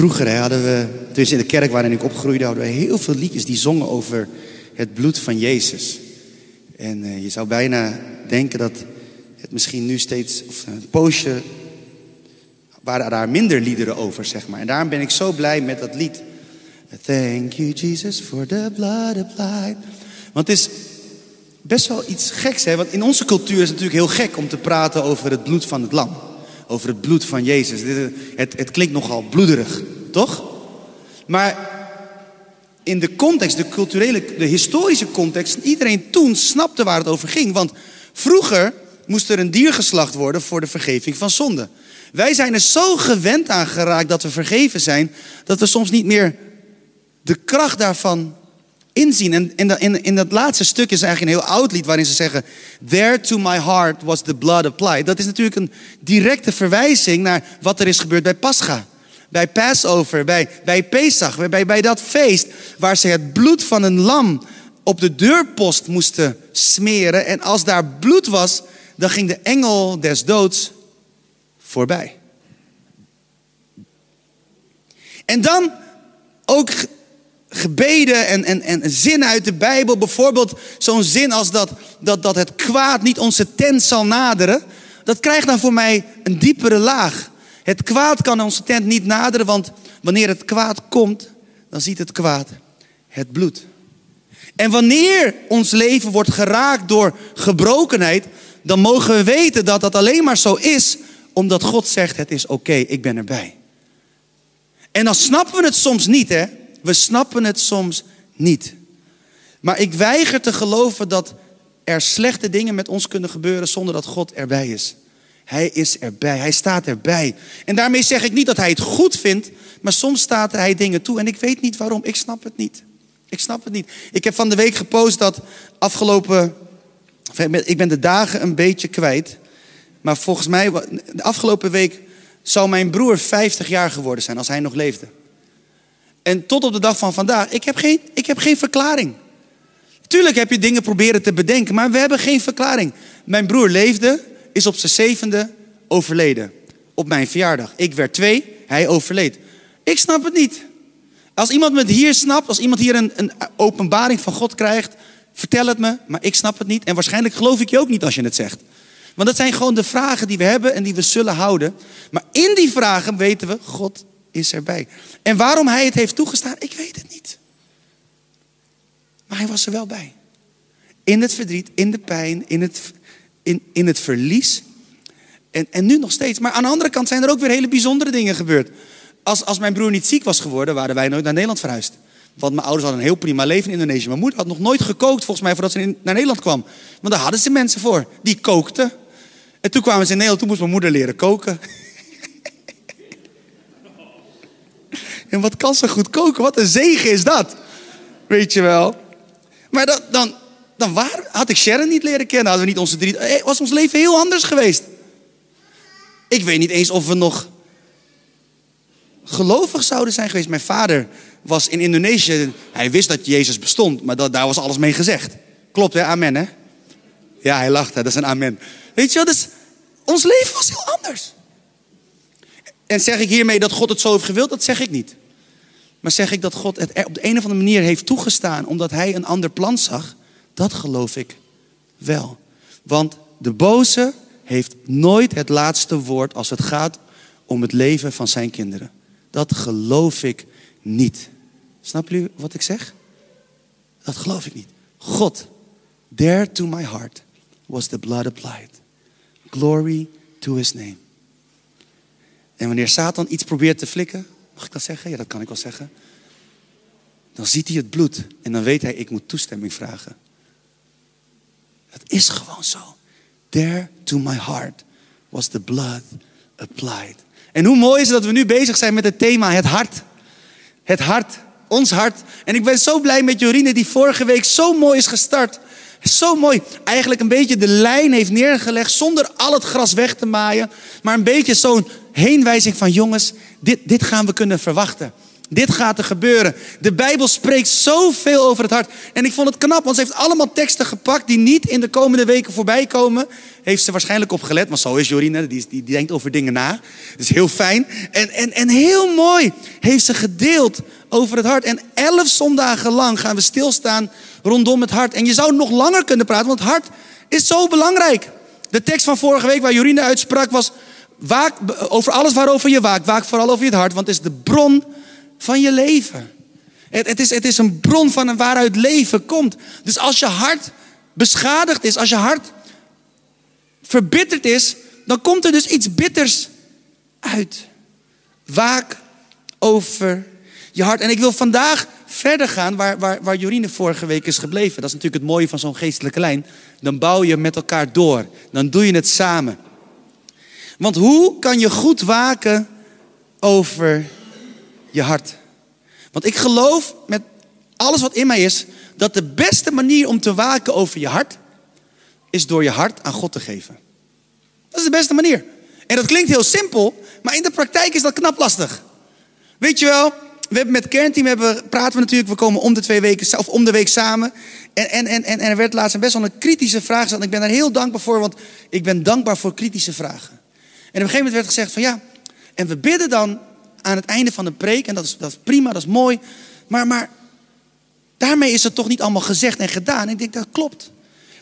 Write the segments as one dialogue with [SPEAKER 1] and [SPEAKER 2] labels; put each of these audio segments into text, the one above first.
[SPEAKER 1] Vroeger hadden we, dus in de kerk waarin ik opgroeide, hadden we heel veel liedjes die zongen over het bloed van Jezus. En uh, je zou bijna denken dat het misschien nu steeds, of een poosje, waren daar minder liederen over, zeg maar. En daarom ben ik zo blij met dat lied. Thank you Jesus for the blood applied. Want het is best wel iets geks, hè? Want in onze cultuur is het natuurlijk heel gek om te praten over het bloed van het lam. Over het bloed van Jezus. Het, het klinkt nogal bloederig, toch? Maar in de context, de culturele, de historische context, iedereen toen snapte waar het over ging. Want vroeger moest er een dier geslacht worden voor de vergeving van zonde. Wij zijn er zo gewend aan geraakt dat we vergeven zijn, dat we soms niet meer de kracht daarvan inzien. En in, in, in dat laatste stuk is eigenlijk een heel oud lied waarin ze zeggen: There to my heart was the blood applied. Dat is natuurlijk een directe verwijzing naar wat er is gebeurd bij Pascha. Bij Passover, bij, bij Pesach, bij, bij dat feest waar ze het bloed van een lam op de deurpost moesten smeren. En als daar bloed was, dan ging de engel des doods voorbij. En dan ook gebeden en, en, en zinnen uit de Bijbel. Bijvoorbeeld zo'n zin als dat, dat, dat het kwaad niet onze tent zal naderen. Dat krijgt dan voor mij een diepere laag. Het kwaad kan onze tent niet naderen, want wanneer het kwaad komt, dan ziet het kwaad het bloed. En wanneer ons leven wordt geraakt door gebrokenheid, dan mogen we weten dat dat alleen maar zo is, omdat God zegt: Het is oké, ik ben erbij. En dan snappen we het soms niet, hè? We snappen het soms niet. Maar ik weiger te geloven dat er slechte dingen met ons kunnen gebeuren zonder dat God erbij is. Hij is erbij, hij staat erbij. En daarmee zeg ik niet dat hij het goed vindt, maar soms staat hij dingen toe en ik weet niet waarom. Ik snap het niet. Ik snap het niet. Ik heb van de week gepost dat afgelopen. Ik ben de dagen een beetje kwijt. Maar volgens mij, de afgelopen week zou mijn broer 50 jaar geworden zijn als hij nog leefde. En tot op de dag van vandaag, ik heb geen, ik heb geen verklaring. Tuurlijk heb je dingen proberen te bedenken, maar we hebben geen verklaring. Mijn broer leefde, is op zijn zevende overleden. Op mijn verjaardag. Ik werd twee, hij overleed. Ik snap het niet. Als iemand me hier snapt, als iemand hier een, een openbaring van God krijgt, vertel het me, maar ik snap het niet. En waarschijnlijk geloof ik je ook niet als je het zegt. Want dat zijn gewoon de vragen die we hebben en die we zullen houden. Maar in die vragen weten we, God is erbij. En waarom hij het heeft toegestaan, ik weet het niet. Maar hij was er wel bij. In het verdriet, in de pijn, in het, in, in het verlies. En, en nu nog steeds. Maar aan de andere kant zijn er ook weer hele bijzondere dingen gebeurd. Als, als mijn broer niet ziek was geworden, waren wij nooit naar Nederland verhuisd. Want mijn ouders hadden een heel prima leven in Indonesië. Mijn moeder had nog nooit gekookt, volgens mij, voordat ze naar Nederland kwam. Want daar hadden ze mensen voor. Die kookten. En toen kwamen ze in Nederland, toen moest mijn moeder leren koken. En wat kan ze goed koken? Wat een zegen is dat. Weet je wel. Maar dat, dan, dan waar, had ik Sharon niet leren kennen. Hadden we niet onze drie. Eh, was ons leven heel anders geweest. Ik weet niet eens of we nog gelovig zouden zijn geweest. Mijn vader was in Indonesië. Hij wist dat Jezus bestond, maar dat, daar was alles mee gezegd. Klopt hè? Amen hè? Ja, hij lacht hè? Dat is een amen. Weet je wel, dus ons leven was heel anders. En zeg ik hiermee dat God het zo heeft gewild? Dat zeg ik niet. Maar zeg ik dat God het op de een of andere manier heeft toegestaan omdat hij een ander plan zag? Dat geloof ik wel. Want de boze heeft nooit het laatste woord als het gaat om het leven van zijn kinderen. Dat geloof ik niet. Snappen jullie wat ik zeg? Dat geloof ik niet. God, there to my heart was the blood applied. Glory to his name. En wanneer Satan iets probeert te flikken, mag ik dat zeggen? Ja, dat kan ik wel zeggen. Dan ziet hij het bloed en dan weet hij, ik moet toestemming vragen. Dat is gewoon zo. There to my heart was the blood applied. En hoe mooi is het dat we nu bezig zijn met het thema het hart. Het hart, ons hart. En ik ben zo blij met Jorine die vorige week zo mooi is gestart. Zo mooi. Eigenlijk een beetje de lijn heeft neergelegd zonder al het gras weg te maaien. Maar een beetje zo'n heenwijzing van jongens, dit, dit gaan we kunnen verwachten. Dit gaat er gebeuren. De Bijbel spreekt zoveel over het hart. En ik vond het knap, want ze heeft allemaal teksten gepakt die niet in de komende weken voorbij komen. Heeft ze waarschijnlijk op gelet, maar zo is Jorine, die, die, die denkt over dingen na. Dat is heel fijn. En, en, en heel mooi heeft ze gedeeld over het hart. En elf zondagen lang gaan we stilstaan rondom het hart. En je zou nog langer kunnen praten, want het hart is zo belangrijk. De tekst van vorige week waar Jorine uitsprak was... Waak over alles waarover je waakt. Waak vooral over je hart, want het is de bron van je leven. Het, het, is, het is een bron van waaruit leven komt. Dus als je hart beschadigd is, als je hart verbitterd is, dan komt er dus iets bitters uit. Waak over je hart. En ik wil vandaag verder gaan waar, waar, waar Jorine vorige week is gebleven. Dat is natuurlijk het mooie van zo'n geestelijke lijn. Dan bouw je met elkaar door. Dan doe je het samen. Want hoe kan je goed waken over je hart? Want ik geloof met alles wat in mij is, dat de beste manier om te waken over je hart, is door je hart aan God te geven. Dat is de beste manier. En dat klinkt heel simpel, maar in de praktijk is dat knap lastig. Weet je wel, we hebben met kernteam hebben, praten we natuurlijk, we komen om de twee weken, of om de week samen. En, en, en, en er werd laatst best wel een kritische vraag gesteld. En ik ben daar heel dankbaar voor, want ik ben dankbaar voor kritische vragen. En op een gegeven moment werd gezegd van ja, en we bidden dan aan het einde van de preek. En dat is, dat is prima, dat is mooi. Maar, maar daarmee is het toch niet allemaal gezegd en gedaan. En ik denk, dat klopt.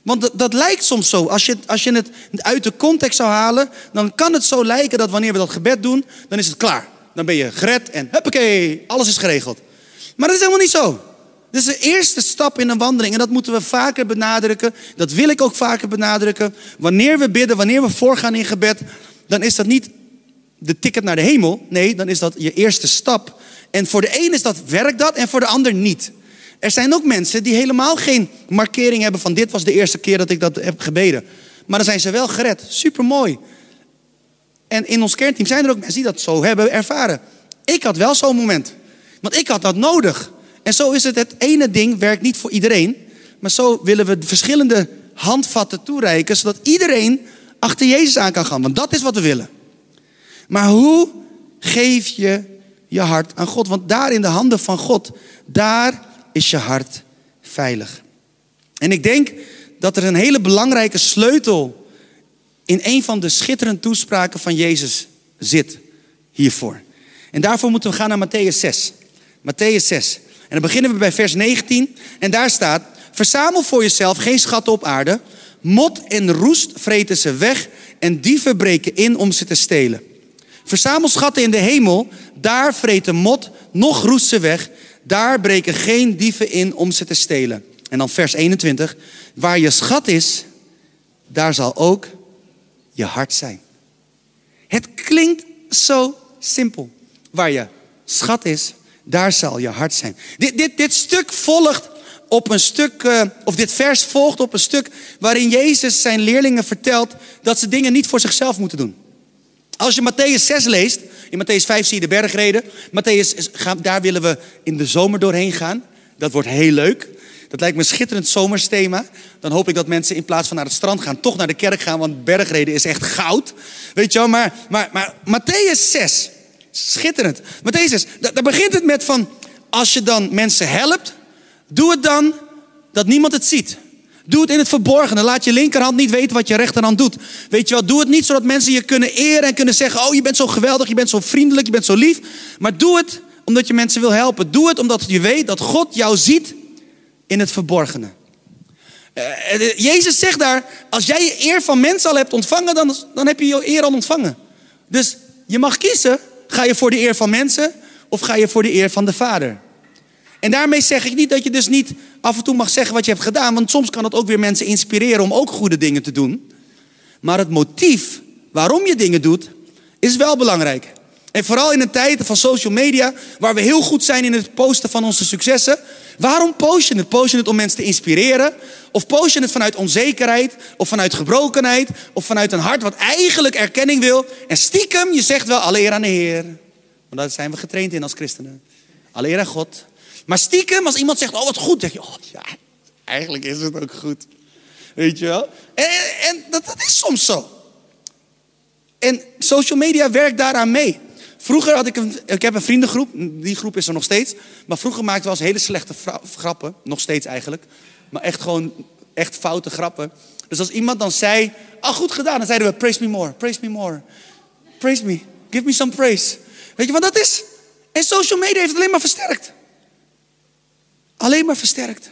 [SPEAKER 1] Want dat, dat, lijkt soms zo. Als je, als je het uit de context zou halen, dan kan het zo lijken dat wanneer we dat gebed doen, dan is het klaar. Dan ben je gered en huppakee, alles is geregeld. Maar dat is helemaal niet zo. Dat is de eerste stap in een wandeling en dat moeten we vaker benadrukken. Dat wil ik ook vaker benadrukken. Wanneer we bidden, wanneer we voorgaan in gebed, dan is dat niet de ticket naar de hemel. Nee, dan is dat je eerste stap. En voor de een is dat, werkt dat en voor de ander niet. Er zijn ook mensen die helemaal geen markering hebben van dit was de eerste keer dat ik dat heb gebeden. Maar dan zijn ze wel gered. Super mooi. En in ons kernteam zijn er ook mensen die dat zo hebben ervaren. Ik had wel zo'n moment. Want ik had dat nodig. En zo is het, het ene ding werkt niet voor iedereen. Maar zo willen we verschillende handvatten toereiken, zodat iedereen achter Jezus aan kan gaan. Want dat is wat we willen. Maar hoe geef je je hart aan God? Want daar in de handen van God, daar is je hart veilig. En ik denk dat er een hele belangrijke sleutel in een van de schitterende toespraken van Jezus zit hiervoor. En daarvoor moeten we gaan naar Matthäus 6. Matthäus 6. En dan beginnen we bij vers 19. En daar staat: Verzamel voor jezelf geen schatten op aarde. Mot en roest vreten ze weg en dieven breken in om ze te stelen. Verzamel schatten in de hemel, daar vreten mot, nog roest ze weg. Daar breken geen dieven in om ze te stelen. En dan vers 21. Waar je schat is, daar zal ook je hart zijn. Het klinkt zo simpel. Waar je schat is, daar zal je hart zijn. Dit, dit, dit stuk volgt op een stuk, uh, of dit vers volgt op een stuk waarin Jezus zijn leerlingen vertelt dat ze dingen niet voor zichzelf moeten doen. Als je Matthäus 6 leest, in Matthäus 5 zie je de bergreden. Matthäus, daar willen we in de zomer doorheen gaan. Dat wordt heel leuk. Dat lijkt me een schitterend zomersthema. Dan hoop ik dat mensen in plaats van naar het strand gaan, toch naar de kerk gaan. Want bergreden is echt goud. Weet je wel, maar, maar, maar Matthäus 6, schitterend. Matthäus 6, daar begint het met van, als je dan mensen helpt, doe het dan dat niemand het ziet. Doe het in het verborgene. Laat je linkerhand niet weten wat je rechterhand doet. Weet je wel, doe het niet zodat mensen je kunnen eren en kunnen zeggen: Oh, je bent zo geweldig, je bent zo vriendelijk, je bent zo lief. Maar doe het omdat je mensen wil helpen. Doe het omdat je weet dat God jou ziet in het verborgene. Eh, eh, Jezus zegt daar: Als jij je eer van mensen al hebt ontvangen, dan, dan heb je je eer al ontvangen. Dus je mag kiezen: ga je voor de eer van mensen of ga je voor de eer van de Vader? En daarmee zeg ik niet dat je dus niet af en toe mag zeggen wat je hebt gedaan, want soms kan het ook weer mensen inspireren om ook goede dingen te doen. Maar het motief waarom je dingen doet, is wel belangrijk. En vooral in een tijd van social media, waar we heel goed zijn in het posten van onze successen. Waarom post je het? Post je het om mensen te inspireren? Of post je het vanuit onzekerheid? Of vanuit gebrokenheid? Of vanuit een hart wat eigenlijk erkenning wil? En stiekem, je zegt wel, alleer aan de Heer. Want daar zijn we getraind in als christenen. Alleer aan God. Maar stiekem, als iemand zegt, oh wat goed, zeg je, oh ja, eigenlijk is het ook goed. Weet je wel? En, en dat, dat is soms zo. En social media werkt daaraan mee. Vroeger had ik een, ik heb een vriendengroep, die groep is er nog steeds. Maar vroeger maakten we als hele slechte grappen, nog steeds eigenlijk. Maar echt gewoon, echt foute grappen. Dus als iemand dan zei, ah goed gedaan, dan zeiden we, praise me more, praise me more. Praise me, give me some praise. Weet je wat dat is? En social media heeft het alleen maar versterkt. Alleen maar versterkt.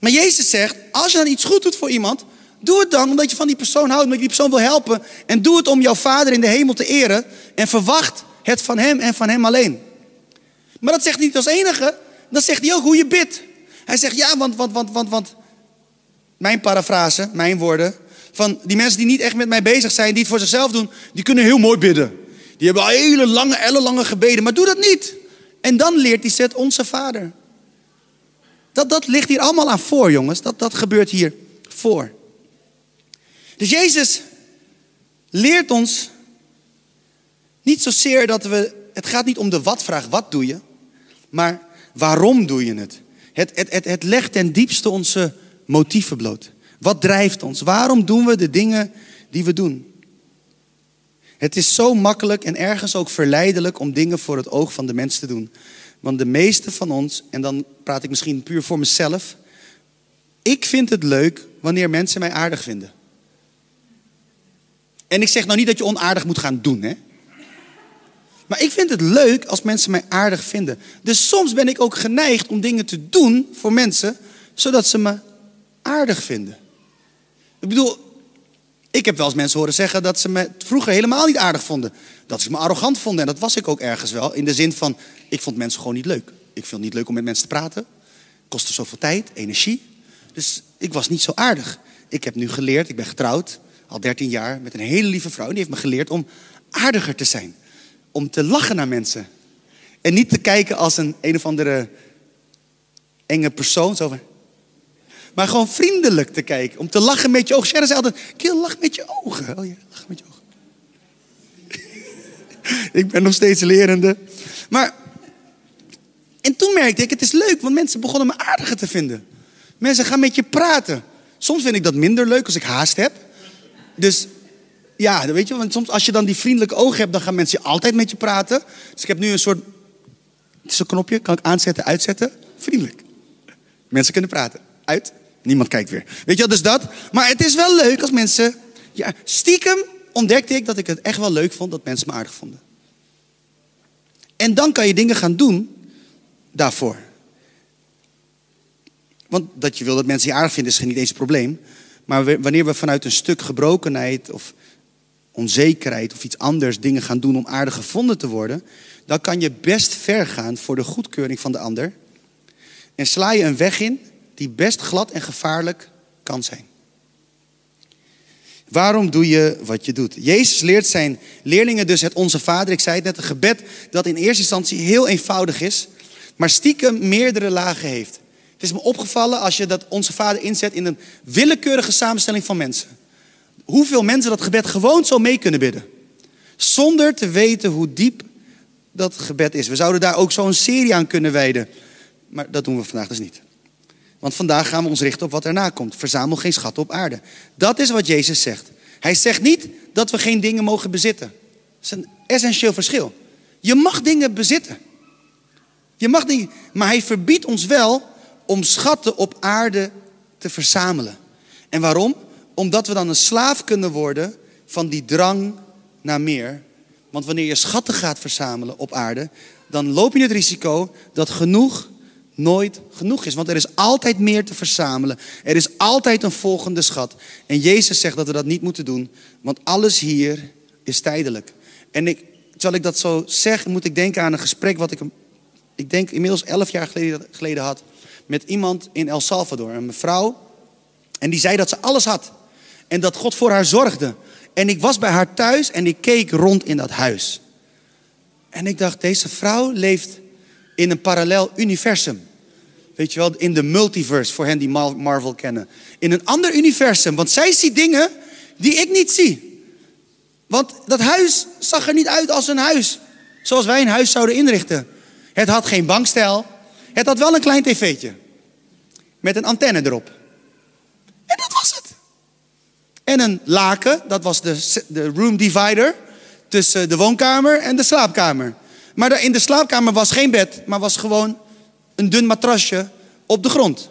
[SPEAKER 1] Maar Jezus zegt, als je dan iets goed doet voor iemand, doe het dan omdat je van die persoon houdt, omdat je die persoon wil helpen. En doe het om jouw Vader in de hemel te eren. En verwacht het van Hem en van Hem alleen. Maar dat zegt hij niet als enige. Dan zegt hij ook hoe je bidt. Hij zegt ja, want, want, want, want, want. Mijn parafrase, mijn woorden. Van die mensen die niet echt met mij bezig zijn, die het voor zichzelf doen, die kunnen heel mooi bidden. Die hebben hele lange, ellenlange gebeden, maar doe dat niet. En dan leert hij zet onze Vader. Dat, dat ligt hier allemaal aan voor, jongens. Dat, dat gebeurt hier voor. Dus Jezus leert ons niet zozeer dat we. Het gaat niet om de wat-vraag, wat doe je? Maar waarom doe je het? Het, het, het, het legt ten diepste onze motieven bloot. Wat drijft ons? Waarom doen we de dingen die we doen? Het is zo makkelijk en ergens ook verleidelijk om dingen voor het oog van de mens te doen. Want de meeste van ons, en dan praat ik misschien puur voor mezelf, ik vind het leuk wanneer mensen mij aardig vinden. En ik zeg nou niet dat je onaardig moet gaan doen, hè? Maar ik vind het leuk als mensen mij aardig vinden. Dus soms ben ik ook geneigd om dingen te doen voor mensen, zodat ze me aardig vinden. Ik bedoel, ik heb wel eens mensen horen zeggen dat ze me vroeger helemaal niet aardig vonden. Dat ze me arrogant vonden. En dat was ik ook ergens wel. In de zin van, ik vond mensen gewoon niet leuk. Ik vond het niet leuk om met mensen te praten. Kostte zoveel tijd, energie. Dus ik was niet zo aardig. Ik heb nu geleerd, ik ben getrouwd, al 13 jaar, met een hele lieve vrouw. Die heeft me geleerd om aardiger te zijn. Om te lachen naar mensen. En niet te kijken als een een of andere enge persoon. Zo van, maar gewoon vriendelijk te kijken. Om te lachen met je ogen. Sharon zei altijd, Kiel, lach met je ogen. Oh ja, met je ogen. ik ben nog steeds lerende. Maar, en toen merkte ik, het is leuk, want mensen begonnen me aardiger te vinden. Mensen gaan met je praten. Soms vind ik dat minder leuk als ik haast heb. Dus ja, weet je, want soms als je dan die vriendelijke ogen hebt, dan gaan mensen altijd met je praten. Dus ik heb nu een soort, het is een knopje, kan ik aanzetten, uitzetten. Vriendelijk. Mensen kunnen praten. Uit. Niemand kijkt weer. Weet je wat, dus dat. Maar het is wel leuk als mensen... Ja, stiekem ontdekte ik dat ik het echt wel leuk vond dat mensen me aardig vonden. En dan kan je dingen gaan doen daarvoor. Want dat je wil dat mensen je aardig vinden is niet eens een probleem. Maar wanneer we vanuit een stuk gebrokenheid of onzekerheid of iets anders dingen gaan doen om aardig gevonden te worden, dan kan je best ver gaan voor de goedkeuring van de ander. En sla je een weg in die best glad en gevaarlijk kan zijn. Waarom doe je wat je doet? Jezus leert zijn leerlingen dus het Onze Vader. Ik zei het net, een gebed dat in eerste instantie heel eenvoudig is, maar stiekem meerdere lagen heeft. Het is me opgevallen als je dat Onze Vader inzet in een willekeurige samenstelling van mensen. Hoeveel mensen dat gebed gewoon zo mee kunnen bidden. Zonder te weten hoe diep dat gebed is. We zouden daar ook zo'n serie aan kunnen wijden. Maar dat doen we vandaag dus niet. Want vandaag gaan we ons richten op wat erna komt. Verzamel geen schatten op aarde. Dat is wat Jezus zegt. Hij zegt niet dat we geen dingen mogen bezitten. Dat is een essentieel verschil. Je mag dingen bezitten. Je mag dingen, maar hij verbiedt ons wel om schatten op aarde te verzamelen. En waarom? Omdat we dan een slaaf kunnen worden van die drang naar meer. Want wanneer je schatten gaat verzamelen op aarde, dan loop je het risico dat genoeg nooit genoeg is. Want er is altijd meer te verzamelen. Er is altijd een volgende schat. En Jezus zegt dat we dat niet moeten doen, want alles hier is tijdelijk. En ik, terwijl ik dat zo zeg, moet ik denken aan een gesprek wat ik, ik denk inmiddels elf jaar geleden, geleden had met iemand in El Salvador, een mevrouw. En die zei dat ze alles had. En dat God voor haar zorgde. En ik was bij haar thuis en ik keek rond in dat huis. En ik dacht, deze vrouw leeft in een parallel universum. Weet je wel, in de multiverse, voor hen die Marvel kennen. In een ander universum, want zij ziet dingen die ik niet zie. Want dat huis zag er niet uit als een huis. Zoals wij een huis zouden inrichten. Het had geen bankstel. Het had wel een klein tv'tje. Met een antenne erop. En dat was het. En een laken, dat was de, de room divider. tussen de woonkamer en de slaapkamer. Maar in de slaapkamer was geen bed, maar was gewoon een dun matrasje op de grond.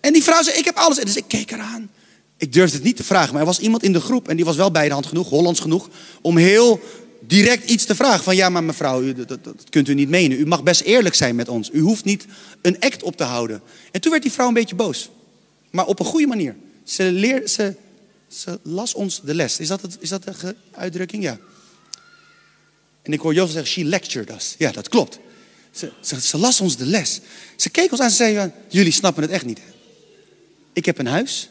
[SPEAKER 1] En die vrouw zei, ik heb alles. En dus ik keek eraan. Ik durfde het niet te vragen, maar er was iemand in de groep en die was wel bij de hand genoeg, Hollands genoeg, om heel direct iets te vragen. Van ja, maar mevrouw, dat, kunt u niet menen. U mag best eerlijk zijn met ons. U hoeft niet een act op te houden. En toen werd die vrouw een beetje boos. Maar op een goede manier. Ze, leer, ze, ze las ons de les. Is dat, het, is dat de uitdrukking? Ja. En ik hoor Jozef zeggen, she lectured us. Ja, dat klopt. Ze, ze, las ons de les. Ze keek ons aan en zei, jullie snappen het echt niet. Ik heb een huis.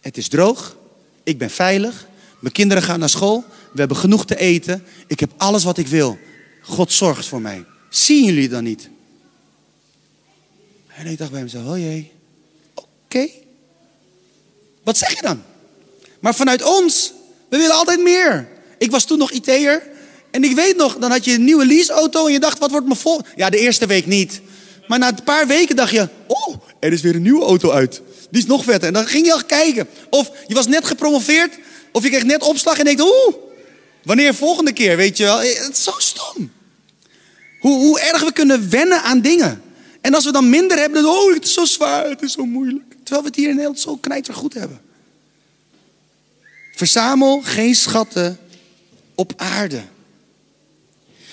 [SPEAKER 1] Het is droog. Ik ben veilig. Mijn kinderen gaan naar school. We hebben genoeg te eten. Ik heb alles wat ik wil. God zorgt voor mij. Zien jullie dan niet? En ik dacht bij mezelf, oh jee. Oké. Wat zeg je dan? Maar vanuit ons, we willen altijd meer. Ik was toen nog IT'er. En ik weet nog, dan had je een nieuwe leaseauto en je dacht, wat wordt me vol? Ja, de eerste week niet. Maar na een paar weken dacht je, oh, er is weer een nieuwe auto uit. Die is nog vetter. En dan ging je al kijken. Of je was net gepromoveerd, of je kreeg net opslag en denkt, oeh, wanneer volgende keer, weet je wel. Het is zo stom. Hoe, hoe erg we kunnen wennen aan dingen. En als we dan minder hebben, dan, oh, het is zo zwaar, het is zo moeilijk. Terwijl we het hier in Nederland zo knijter goed hebben. Verzamel geen schatten op aarde.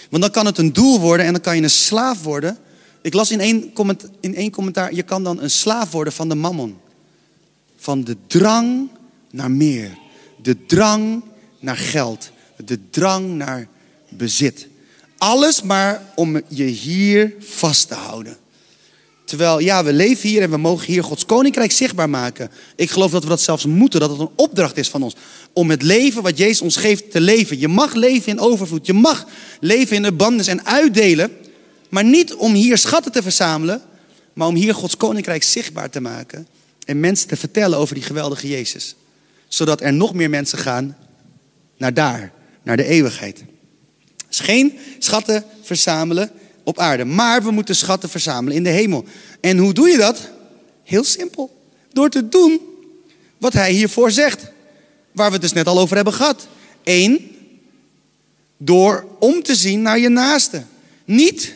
[SPEAKER 1] Want dan kan het een doel worden en dan kan je een slaaf worden. Ik las in één, in één commentaar, je kan dan een slaaf worden van de mammon. Van de drang naar meer. De drang naar geld. De drang naar bezit. Alles maar om je hier vast te houden. Terwijl, ja, we leven hier en we mogen hier Gods koninkrijk zichtbaar maken. Ik geloof dat we dat zelfs moeten, dat het een opdracht is van ons. Om het leven wat Jezus ons geeft te leven. Je mag leven in overvloed. Je mag leven in abundance en uitdelen. Maar niet om hier schatten te verzamelen, maar om hier Gods koninkrijk zichtbaar te maken. En mensen te vertellen over die geweldige Jezus. Zodat er nog meer mensen gaan naar daar, naar de eeuwigheid. Dus geen schatten verzamelen op aarde. Maar we moeten schatten verzamelen in de hemel. En hoe doe je dat? Heel simpel. Door te doen wat hij hiervoor zegt. Waar we het dus net al over hebben gehad. Eén, door om te zien naar je naaste. Niet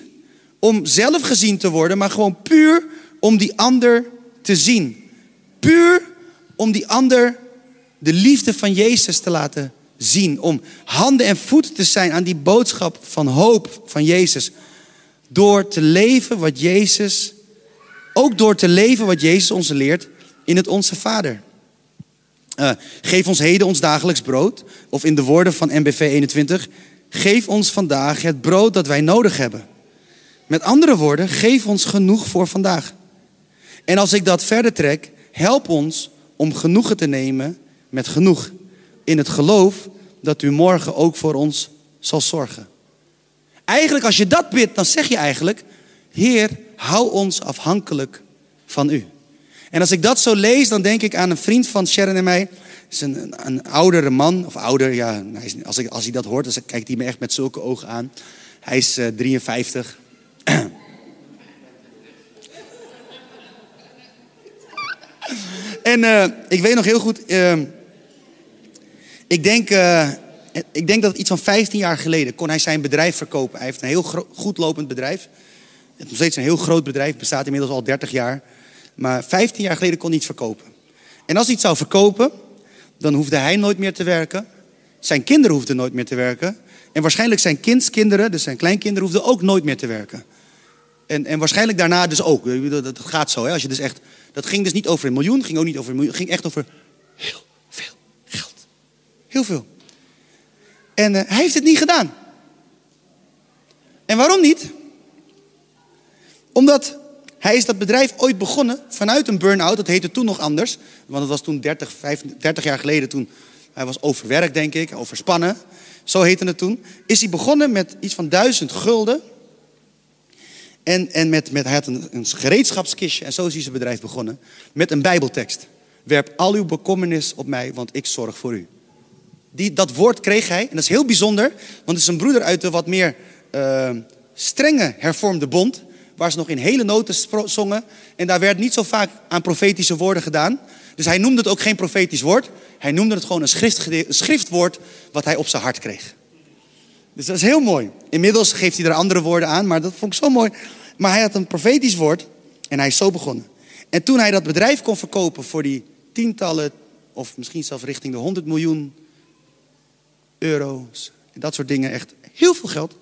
[SPEAKER 1] om zelf gezien te worden, maar gewoon puur om die ander te zien. Puur om die ander de liefde van Jezus te laten zien. Om handen en voeten te zijn aan die boodschap van hoop van Jezus. Door te leven wat Jezus, ook door te leven wat Jezus ons leert in het Onze Vader. Uh, geef ons heden ons dagelijks brood. Of in de woorden van MBV 21, geef ons vandaag het brood dat wij nodig hebben. Met andere woorden, geef ons genoeg voor vandaag. En als ik dat verder trek, help ons om genoegen te nemen met genoeg. In het geloof dat u morgen ook voor ons zal zorgen. Eigenlijk als je dat bidt, dan zeg je eigenlijk, Heer, hou ons afhankelijk van u. En als ik dat zo lees, dan denk ik aan een vriend van Sharon en mij. Is een, een, oudere man, of ouder, ja, als, ik, als hij dat hoort, dan kijkt hij me echt met zulke ogen aan. Hij is uh, 53. en uh, ik weet nog heel goed, uh, ik denk, uh, ik denk dat iets van 15 jaar geleden kon hij zijn bedrijf verkopen. Hij heeft een heel goed lopend bedrijf. Het is nog steeds een heel groot bedrijf, bestaat inmiddels al 30 jaar. Maar 15 jaar geleden kon hij iets verkopen. En als hij het zou verkopen, dan hoefde hij nooit meer te werken. Zijn kinderen hoefden nooit meer te werken. En waarschijnlijk zijn kindskinderen, dus zijn kleinkinderen, hoefden ook nooit meer te werken. En, en waarschijnlijk daarna dus ook. Dat gaat zo. Hè? Als je dus echt, dat ging dus niet over een miljoen, ging ook niet over een miljoen. Ging echt over heel veel geld. Heel veel. En uh, hij heeft het niet gedaan. En waarom niet? Omdat hij is dat bedrijf ooit begonnen vanuit een burn-out. Dat heette toen nog anders. Want het was toen 30, 35, 30 jaar geleden. Toen hij was overwerkt, denk ik. Overspannen. Zo heette het toen. Is hij begonnen met iets van duizend gulden. En, en met, met, hij had een, een gereedschapskistje. En zo is hij zijn bedrijf begonnen. Met een bijbeltekst. Werp al uw bekommernis op mij, want ik zorg voor u. Die, dat woord kreeg hij. En dat is heel bijzonder. Want het is een broeder uit de wat meer uh, strenge hervormde bond. waar ze nog in hele noten zongen. En daar werd niet zo vaak aan profetische woorden gedaan. Dus hij noemde het ook geen profetisch woord. Hij noemde het gewoon een schriftwoord wat hij op zijn hart kreeg. Dus dat is heel mooi. Inmiddels geeft hij er andere woorden aan, maar dat vond ik zo mooi. Maar hij had een profetisch woord en hij is zo begonnen. En toen hij dat bedrijf kon verkopen voor die tientallen, of misschien zelfs richting de 100 miljoen euro's, en dat soort dingen, echt heel veel geld.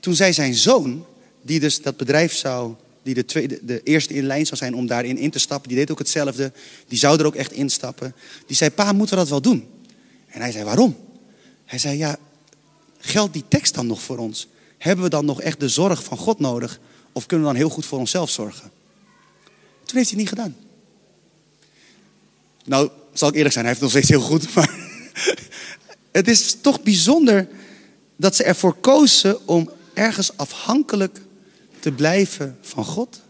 [SPEAKER 1] Toen zei zijn zoon, die dus dat bedrijf zou, die de, tweede, de eerste in lijn zou zijn om daarin in te stappen, die deed ook hetzelfde, die zou er ook echt instappen. Die zei, pa, moeten we dat wel doen? En hij zei, waarom? Hij zei, ja, geldt die tekst dan nog voor ons? Hebben we dan nog echt de zorg van God nodig? Of kunnen we dan heel goed voor onszelf zorgen? Toen heeft hij het niet gedaan. Nou, zal ik eerlijk zijn, hij heeft het nog steeds heel goed. Maar het is toch bijzonder dat ze ervoor kozen om ergens afhankelijk te blijven van God.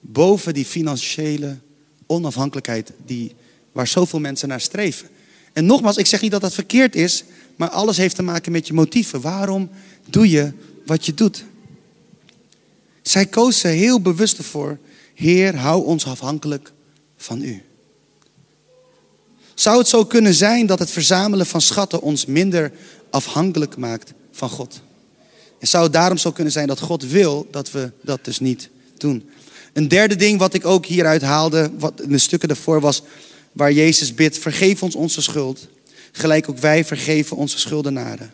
[SPEAKER 1] Boven die financiële onafhankelijkheid die, waar zoveel mensen naar streven. En nogmaals, ik zeg niet dat dat verkeerd is, maar alles heeft te maken met je motieven. Waarom doe je wat je doet? Zij kozen heel bewust ervoor, Heer, hou ons afhankelijk van U. Zou het zo kunnen zijn dat het verzamelen van schatten ons minder afhankelijk maakt van God? En zou het daarom zo kunnen zijn dat God wil dat we dat dus niet doen? Een derde ding wat ik ook hieruit haalde, wat in de stukken daarvoor was, waar Jezus bidt, vergeef ons onze schuld, gelijk ook wij vergeven onze schuldenaren.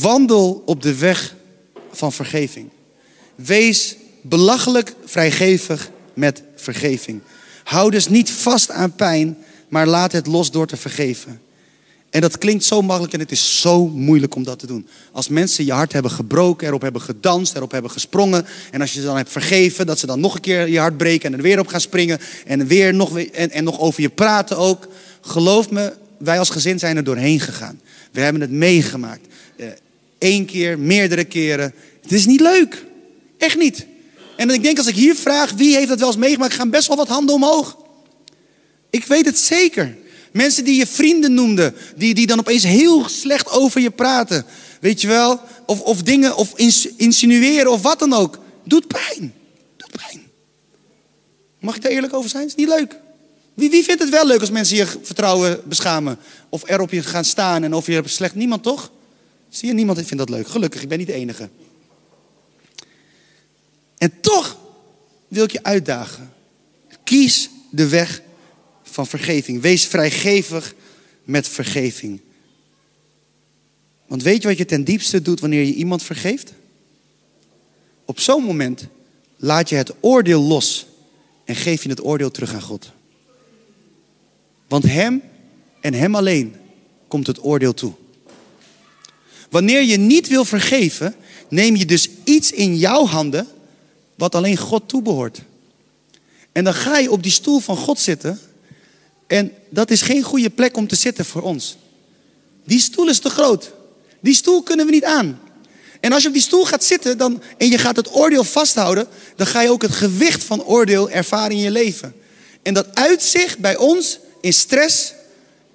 [SPEAKER 1] Wandel op de weg van vergeving. Wees belachelijk vrijgevig met vergeving. Hou dus niet vast aan pijn, maar laat het los door te vergeven. En dat klinkt zo makkelijk en het is zo moeilijk om dat te doen. Als mensen je hart hebben gebroken, erop hebben gedanst, erop hebben gesprongen. En als je ze dan hebt vergeven, dat ze dan nog een keer je hart breken en er weer op gaan springen. En, weer nog, en, en nog over je praten ook. Geloof me, wij als gezin zijn er doorheen gegaan. We hebben het meegemaakt. Eén keer, meerdere keren. Het is niet leuk. Echt niet. En ik denk als ik hier vraag, wie heeft dat wel eens meegemaakt, gaan best wel wat handen omhoog. Ik weet het zeker. Mensen die je vrienden noemden, die, die dan opeens heel slecht over je praten. Weet je wel? Of, of dingen, of insinueren of wat dan ook. Doet pijn. Doet pijn. Mag ik daar eerlijk over zijn? Is niet leuk. Wie, wie vindt het wel leuk als mensen je vertrouwen beschamen? Of er op je gaan staan en of je slecht? Niemand toch? Zie je, niemand vindt dat leuk. Gelukkig, ik ben niet de enige. En toch wil ik je uitdagen. Kies de weg van vergeving. Wees vrijgevig met vergeving. Want weet je wat je ten diepste doet wanneer je iemand vergeeft? Op zo'n moment laat je het oordeel los en geef je het oordeel terug aan God. Want Hem en Hem alleen komt het oordeel toe. Wanneer je niet wil vergeven, neem je dus iets in jouw handen wat alleen God toebehoort. En dan ga je op die stoel van God zitten. En dat is geen goede plek om te zitten voor ons. Die stoel is te groot. Die stoel kunnen we niet aan. En als je op die stoel gaat zitten dan, en je gaat het oordeel vasthouden, dan ga je ook het gewicht van oordeel ervaren in je leven. En dat uitzicht bij ons in stress,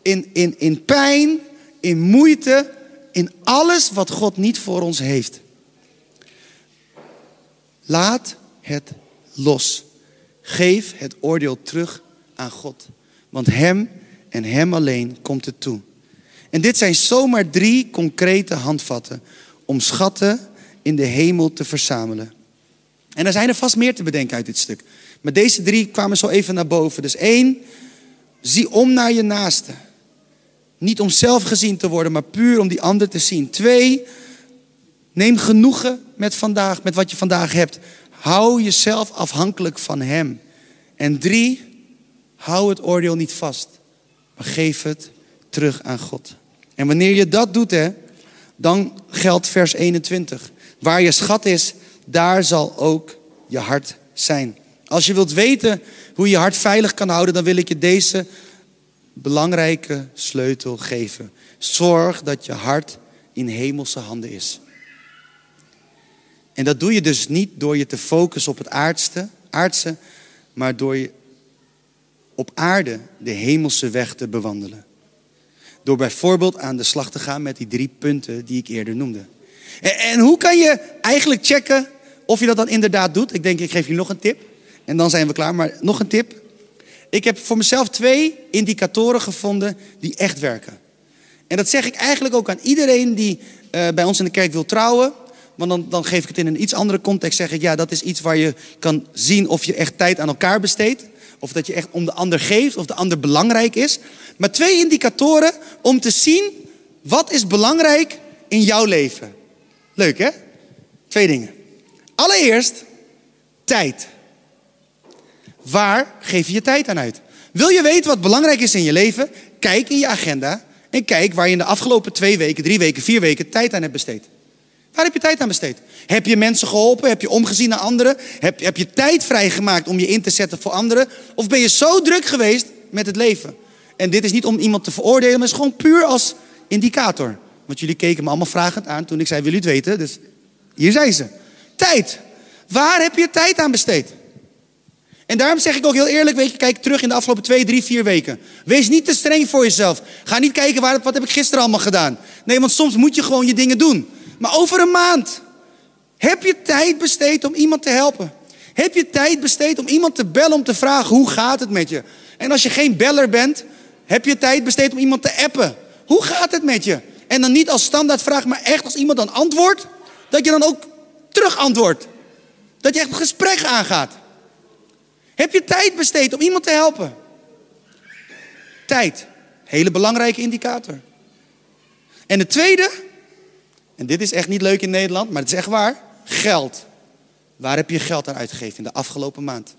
[SPEAKER 1] in, in, in pijn, in moeite, in alles wat God niet voor ons heeft. Laat het los. Geef het oordeel terug aan God. Want Hem en Hem alleen komt het toe. En dit zijn zomaar drie concrete handvatten om schatten in de hemel te verzamelen. En er zijn er vast meer te bedenken uit dit stuk. Maar deze drie kwamen zo even naar boven. Dus één, zie om naar je naaste. Niet om zelf gezien te worden, maar puur om die ander te zien. Twee, neem genoegen met vandaag, met wat je vandaag hebt. Hou jezelf afhankelijk van Hem. En drie, hou het oordeel niet vast, maar geef het terug aan God. En wanneer je dat doet, hè, dan geldt vers 21. Waar je schat is, daar zal ook je hart zijn. Als je wilt weten hoe je hart veilig kan houden, dan wil ik je deze belangrijke sleutel geven. Zorg dat je hart in hemelse handen is. En dat doe je dus niet door je te focussen op het aardste, aardse, maar door je op aarde de hemelse weg te bewandelen. Door bijvoorbeeld aan de slag te gaan met die drie punten die ik eerder noemde. En, hoe kan je eigenlijk checken of je dat dan inderdaad doet. Ik denk, ik geef je nog een tip. En dan zijn we klaar. Maar nog een tip. Ik heb voor mezelf twee indicatoren gevonden die echt werken. En dat zeg ik eigenlijk ook aan iedereen die uh, bij ons in de kerk wil trouwen. Want dan, dan geef ik het in een iets andere context. Zeg ik, ja, dat is iets waar je kan zien of je echt tijd aan elkaar besteedt. Of dat je echt om de ander geeft, of de ander belangrijk is. Maar twee indicatoren om te zien wat is belangrijk in jouw leven. Leuk hè? Twee dingen. Allereerst, tijd. Waar geef je je tijd aan uit? Wil je weten wat belangrijk is in je leven? Kijk in je agenda en kijk waar je in de afgelopen twee weken, drie weken, vier weken tijd aan hebt besteed. Waar heb je tijd aan besteed? Heb je mensen geholpen? Heb je omgezien naar anderen? Heb, heb je tijd vrijgemaakt om je in te zetten voor anderen? Of ben je zo druk geweest met het leven? En dit is niet om iemand te veroordelen, maar het is gewoon puur als indicator. Want jullie keken me allemaal vragend aan toen ik zei, wil u het weten? Dus hier zijn ze. Tijd. Waar heb je tijd aan besteed? En daarom zeg ik ook heel eerlijk, weet je, kijk terug in de afgelopen twee, drie, vier weken. Wees niet te streng voor jezelf. Ga niet kijken, waar, wat heb ik gisteren allemaal gedaan. Nee, want soms moet je gewoon je dingen doen. Maar over een maand, heb je tijd besteed om iemand te helpen? Heb je tijd besteed om iemand te bellen om te vragen, hoe gaat het met je? En als je geen beller bent, heb je tijd besteed om iemand te appen? Hoe gaat het met je? En dan niet als standaardvraag, maar echt als iemand dan antwoordt, dat je dan ook terug antwoordt. Dat je echt een gesprek aangaat. Heb je tijd besteed om iemand te helpen? Tijd. Hele belangrijke indicator. En de tweede, en dit is echt niet leuk in Nederland, maar het is echt waar. Geld. Waar heb je geld aan uitgegeven in de afgelopen maand?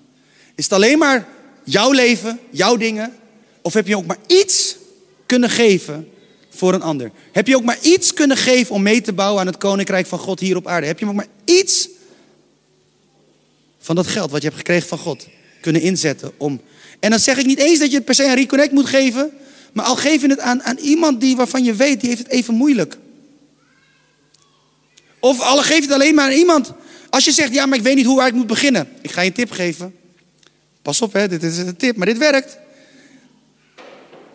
[SPEAKER 1] Is het alleen maar jouw leven, jouw dingen? Of heb je ook maar iets kunnen geven voor een ander? Heb je ook maar iets kunnen geven om mee te bouwen aan het koninkrijk van God hier op aarde? Heb je ook maar iets van dat geld wat je hebt gekregen van God kunnen inzetten om. En dan zeg ik niet eens dat je het per se een reconnect moet geven, maar al geef je het aan, aan iemand die, waarvan je weet, die heeft het even moeilijk. Of al geef het alleen maar aan iemand. Als je zegt, ja, maar ik weet niet hoe ik moet beginnen. Ik ga je een tip geven. Pas op, hè, dit is een tip, maar dit werkt.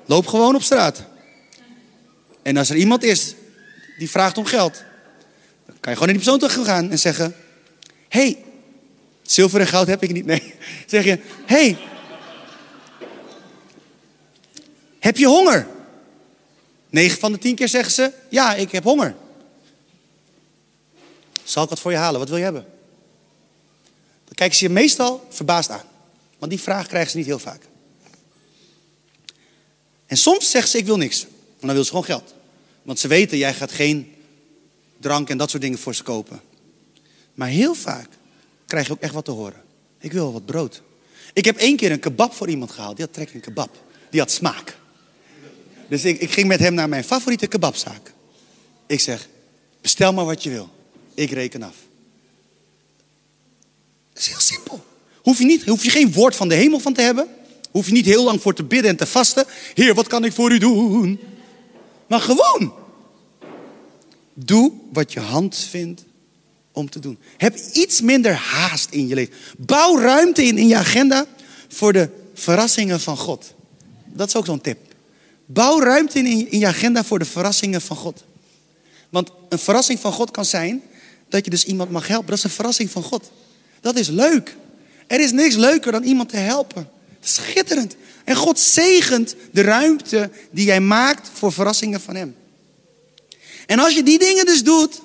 [SPEAKER 1] Loop gewoon op straat. En als er iemand is die vraagt om geld, dan kan je gewoon naar die persoon toe gaan en zeggen: hey, Zilver en goud heb ik niet. Nee. Zeg je, hey, heb je honger? 9 van de 10 keer zeggen ze, ja, ik heb honger. Zal ik wat voor je halen? Wat wil je hebben? Dan kijken ze je meestal verbaasd aan. Want die vraag krijgen ze niet heel vaak. En soms zeggen ze, ik wil niks. Maar dan wil ze gewoon geld. Want ze weten, jij gaat geen drank en dat soort dingen voor ze kopen. Maar heel vaak krijg je ook echt wat te horen. Ik wil wat brood. Ik heb één keer een kebab voor iemand gehaald. Die had trek een kebab. Die had smaak. Dus ik, ik ging met hem naar mijn favoriete kebabzaak. Ik zeg, bestel maar wat je wil. Ik reken af. Dat is heel simpel. Hoef je, niet, hoef je geen woord van de hemel van te hebben. Hoef je niet heel lang voor te bidden en te vasten. Heer, wat kan ik voor u doen? Maar gewoon. Doe wat je hand vindt om te doen. Heb iets minder haast in je leven. Bouw ruimte in in je agenda voor de verrassingen van God. Dat is ook zo'n tip. Bouw ruimte in in je agenda voor de verrassingen van God. Want een verrassing van God kan zijn dat je dus iemand mag helpen. Dat is een verrassing van God. Dat is leuk. Er is niks leuker dan iemand te helpen. Schitterend. En God zegent de ruimte die jij maakt voor verrassingen van Hem. En als je die dingen dus doet,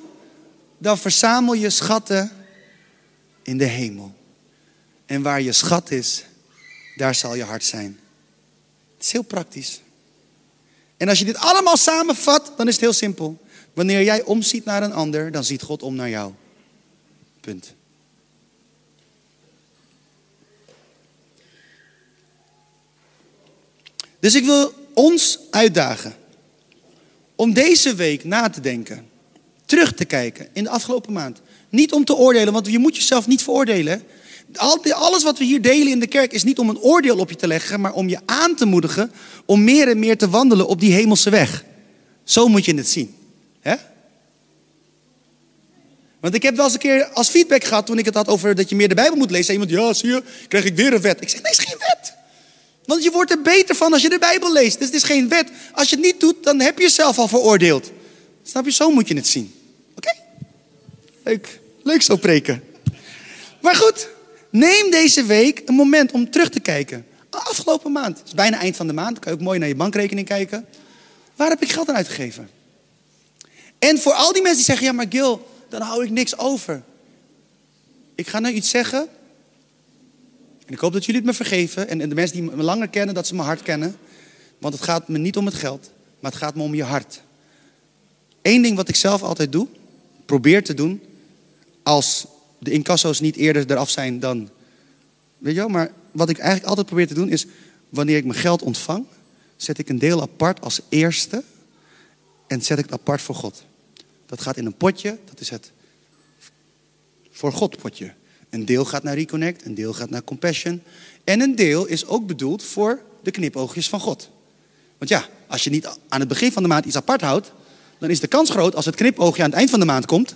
[SPEAKER 1] dan verzamel je schatten in de hemel. En waar je schat is, daar zal je hart zijn. Het is heel praktisch. En als je dit allemaal samenvat, dan is het heel simpel. Wanneer jij omziet naar een ander, dan ziet God om naar jou. Punt. Dus ik wil ons uitdagen om deze week na te denken terug te kijken in de afgelopen maand. Niet om te oordelen, want je moet jezelf niet veroordelen. Alles wat we hier delen in de kerk is niet om een oordeel op je te leggen, maar om je aan te moedigen om meer en meer te wandelen op die hemelse weg. Zo moet je het zien. Hè? Want ik heb wel eens een keer als feedback gehad toen ik het had over dat je meer de Bijbel moet lezen. iemand, ja, zie je, krijg ik weer een wet. Ik zeg, nee, is geen wet. Want je wordt er beter van als je de Bijbel leest. Dus het is geen wet. Als je het niet doet, dan heb je jezelf al veroordeeld. Snap je? Zo moet je het zien. Oké? Leuk. Leuk zo preken. Maar goed, neem deze week een moment om terug te kijken. Afgelopen maand, het is bijna eind van de maand, kan je ook mooi naar je bankrekening kijken. Waar heb ik geld aan uitgegeven? En voor al die mensen die zeggen, ja maar Gil, dan hou ik niks over. Ik ga nou iets zeggen. En ik hoop dat jullie het me vergeven. En, en de mensen die me langer kennen, dat ze mijn hart kennen. Want het gaat me niet om het geld, maar het gaat me om je hart. Eén ding wat ik zelf altijd doe, probeer te doen, als de incasso's niet eerder eraf zijn dan. Weet je wel, maar wat ik eigenlijk altijd probeer te doen is, wanneer ik mijn geld ontvang, zet ik een deel apart als eerste en zet ik het apart voor God. Dat gaat in een potje, dat is het voor God potje. Een deel gaat naar Reconnect, een deel gaat naar Compassion. En een deel is ook bedoeld voor de knipoogjes van God. Want ja, als je niet aan het begin van de maand iets apart houdt, dan is de kans groot als het knipoogje aan het eind van de maand komt,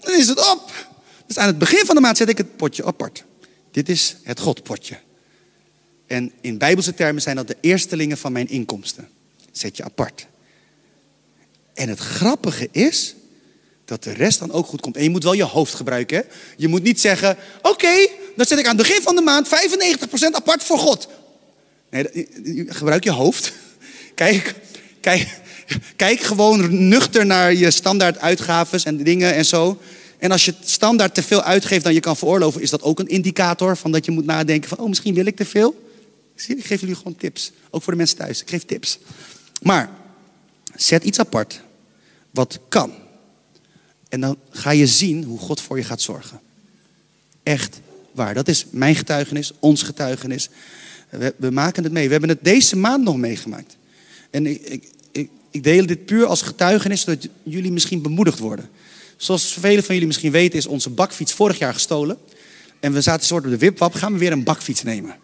[SPEAKER 1] dan is het op. Dus aan het begin van de maand zet ik het potje apart. Dit is het Godpotje. En in bijbelse termen zijn dat de eerstelingen van mijn inkomsten. Zet je apart. En het grappige is dat de rest dan ook goed komt. En je moet wel je hoofd gebruiken. Hè? Je moet niet zeggen: Oké, dan zet ik aan het begin van de maand 95% apart voor God. Nee, gebruik je hoofd. Kijk, kijk, kijk gewoon nuchter naar je standaard uitgaves en dingen en zo. En als je standaard te veel uitgeeft dan je kan veroorloven, is dat ook een indicator van dat je moet nadenken van, oh misschien wil ik te veel. Zie ik geef jullie gewoon tips. Ook voor de mensen thuis. Ik geef tips. Maar zet iets apart wat kan. En dan ga je zien hoe God voor je gaat zorgen. Echt waar. Dat is mijn getuigenis, ons getuigenis. We, maken het mee. We hebben het deze maand nog meegemaakt. En ik, ik, ik, ik deel dit puur als getuigenis, zodat jullie misschien bemoedigd worden. Zoals velen van jullie misschien weten, is onze bakfiets vorig jaar gestolen. En we zaten soort op de wipwap, gaan we weer een bakfiets nemen.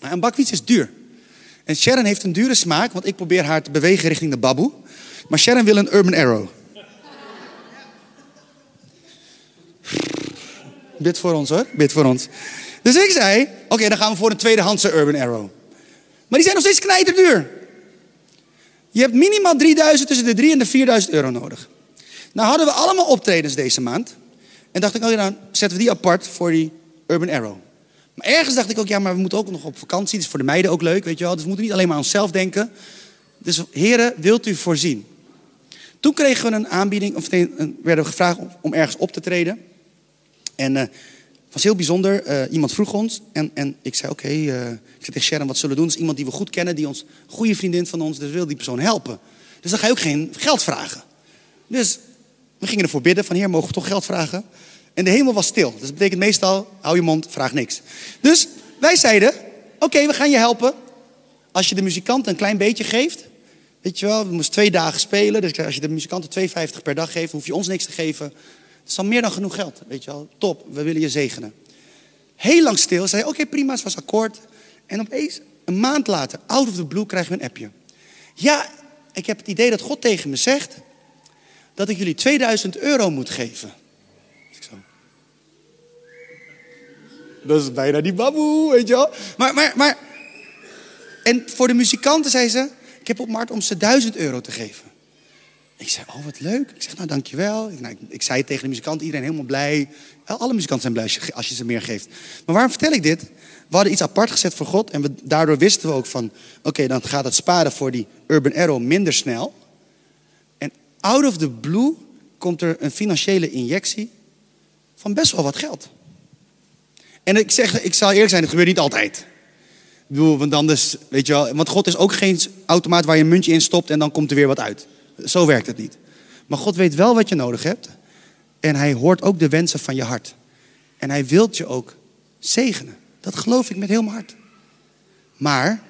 [SPEAKER 1] Maar een bakfiets is duur. En Sharon heeft een dure smaak, want ik probeer haar te bewegen richting de baboe. Maar Sharon wil een Urban Arrow. Bid voor ons hoor, bid voor ons. Dus ik zei, oké, dan gaan we voor een tweedehandse Urban Arrow. Maar die zijn nog steeds knijterduur. Je hebt minimaal 3000, tussen de 3 en de 4000 euro nodig. Nou hadden we allemaal optredens deze maand. En dacht ik, oh ja, dan zetten we die apart voor die Urban Arrow. Maar ergens dacht ik ook, ja, maar we moeten ook nog op vakantie. Dat is voor de meiden ook leuk, weet je wel. Dus we moeten niet alleen maar aan onszelf denken. Dus heren, wilt u voorzien? Toen kregen we een aanbieding, of werden we gevraagd om ergens op te treden. En uh, het was heel bijzonder. Uh, iemand vroeg ons en, en ik zei, oké, uh, ik zei tegen Sharon, wat zullen we doen? Dat is iemand die we goed kennen, die ons, goede vriendin van ons, dus wil die persoon helpen. Dus dan ga je ook geen geld vragen. Dus we gingen ervoor bidden van, heer, mogen we toch geld vragen? En de hemel was stil. Dus dat betekent meestal, hou je mond, vraag niks. Dus wij zeiden, oké, we gaan je helpen. Als je de muzikant een klein beetje geeft, weet je wel, we moesten twee dagen spelen. Dus als je de muzikanten 2,50 per dag geeft, hoef je ons niks te geven. Het is al meer dan genoeg geld, weet je wel. Top, we willen je zegenen. Heel lang stil, zei oké prima, het was akkoord. En opeens, een maand later, out of the blue, krijgen we een appje. Ja, ik heb het idee dat God tegen me zegt dat ik jullie 2000 euro moet geven. Zo. Dat is bijna die baboe, weet je wel. Maar, maar, maar. En voor de muzikanten zei ze: Ik heb op markt om ze 1000 euro te geven. Ik zei: Oh, wat leuk. Ik zeg: Nou, dankjewel. Ik, nou, ik, zei tegen de muzikanten, iedereen helemaal blij. Alle muzikanten zijn blij als je ze meer geeft. Maar waarom vertel ik dit? We hadden iets apart gezet voor God. En we, daardoor wisten we ook van: Oké, dan gaat het sparen voor die Urban Arrow minder snel out of the blue komt er een financiële injectie van best wel wat geld. En ik zeg, ik zal eerlijk zijn, het gebeurt niet altijd. Ik bedoel, want dan dus, weet je wel, want God is ook geen automaat waar je een muntje in stopt en dan komt er weer wat uit. Zo werkt het niet. Maar God weet wel wat je nodig hebt. En hij hoort ook de wensen van je hart. En hij wilt je ook zegenen. Dat geloof ik met heel mijn hart. Maar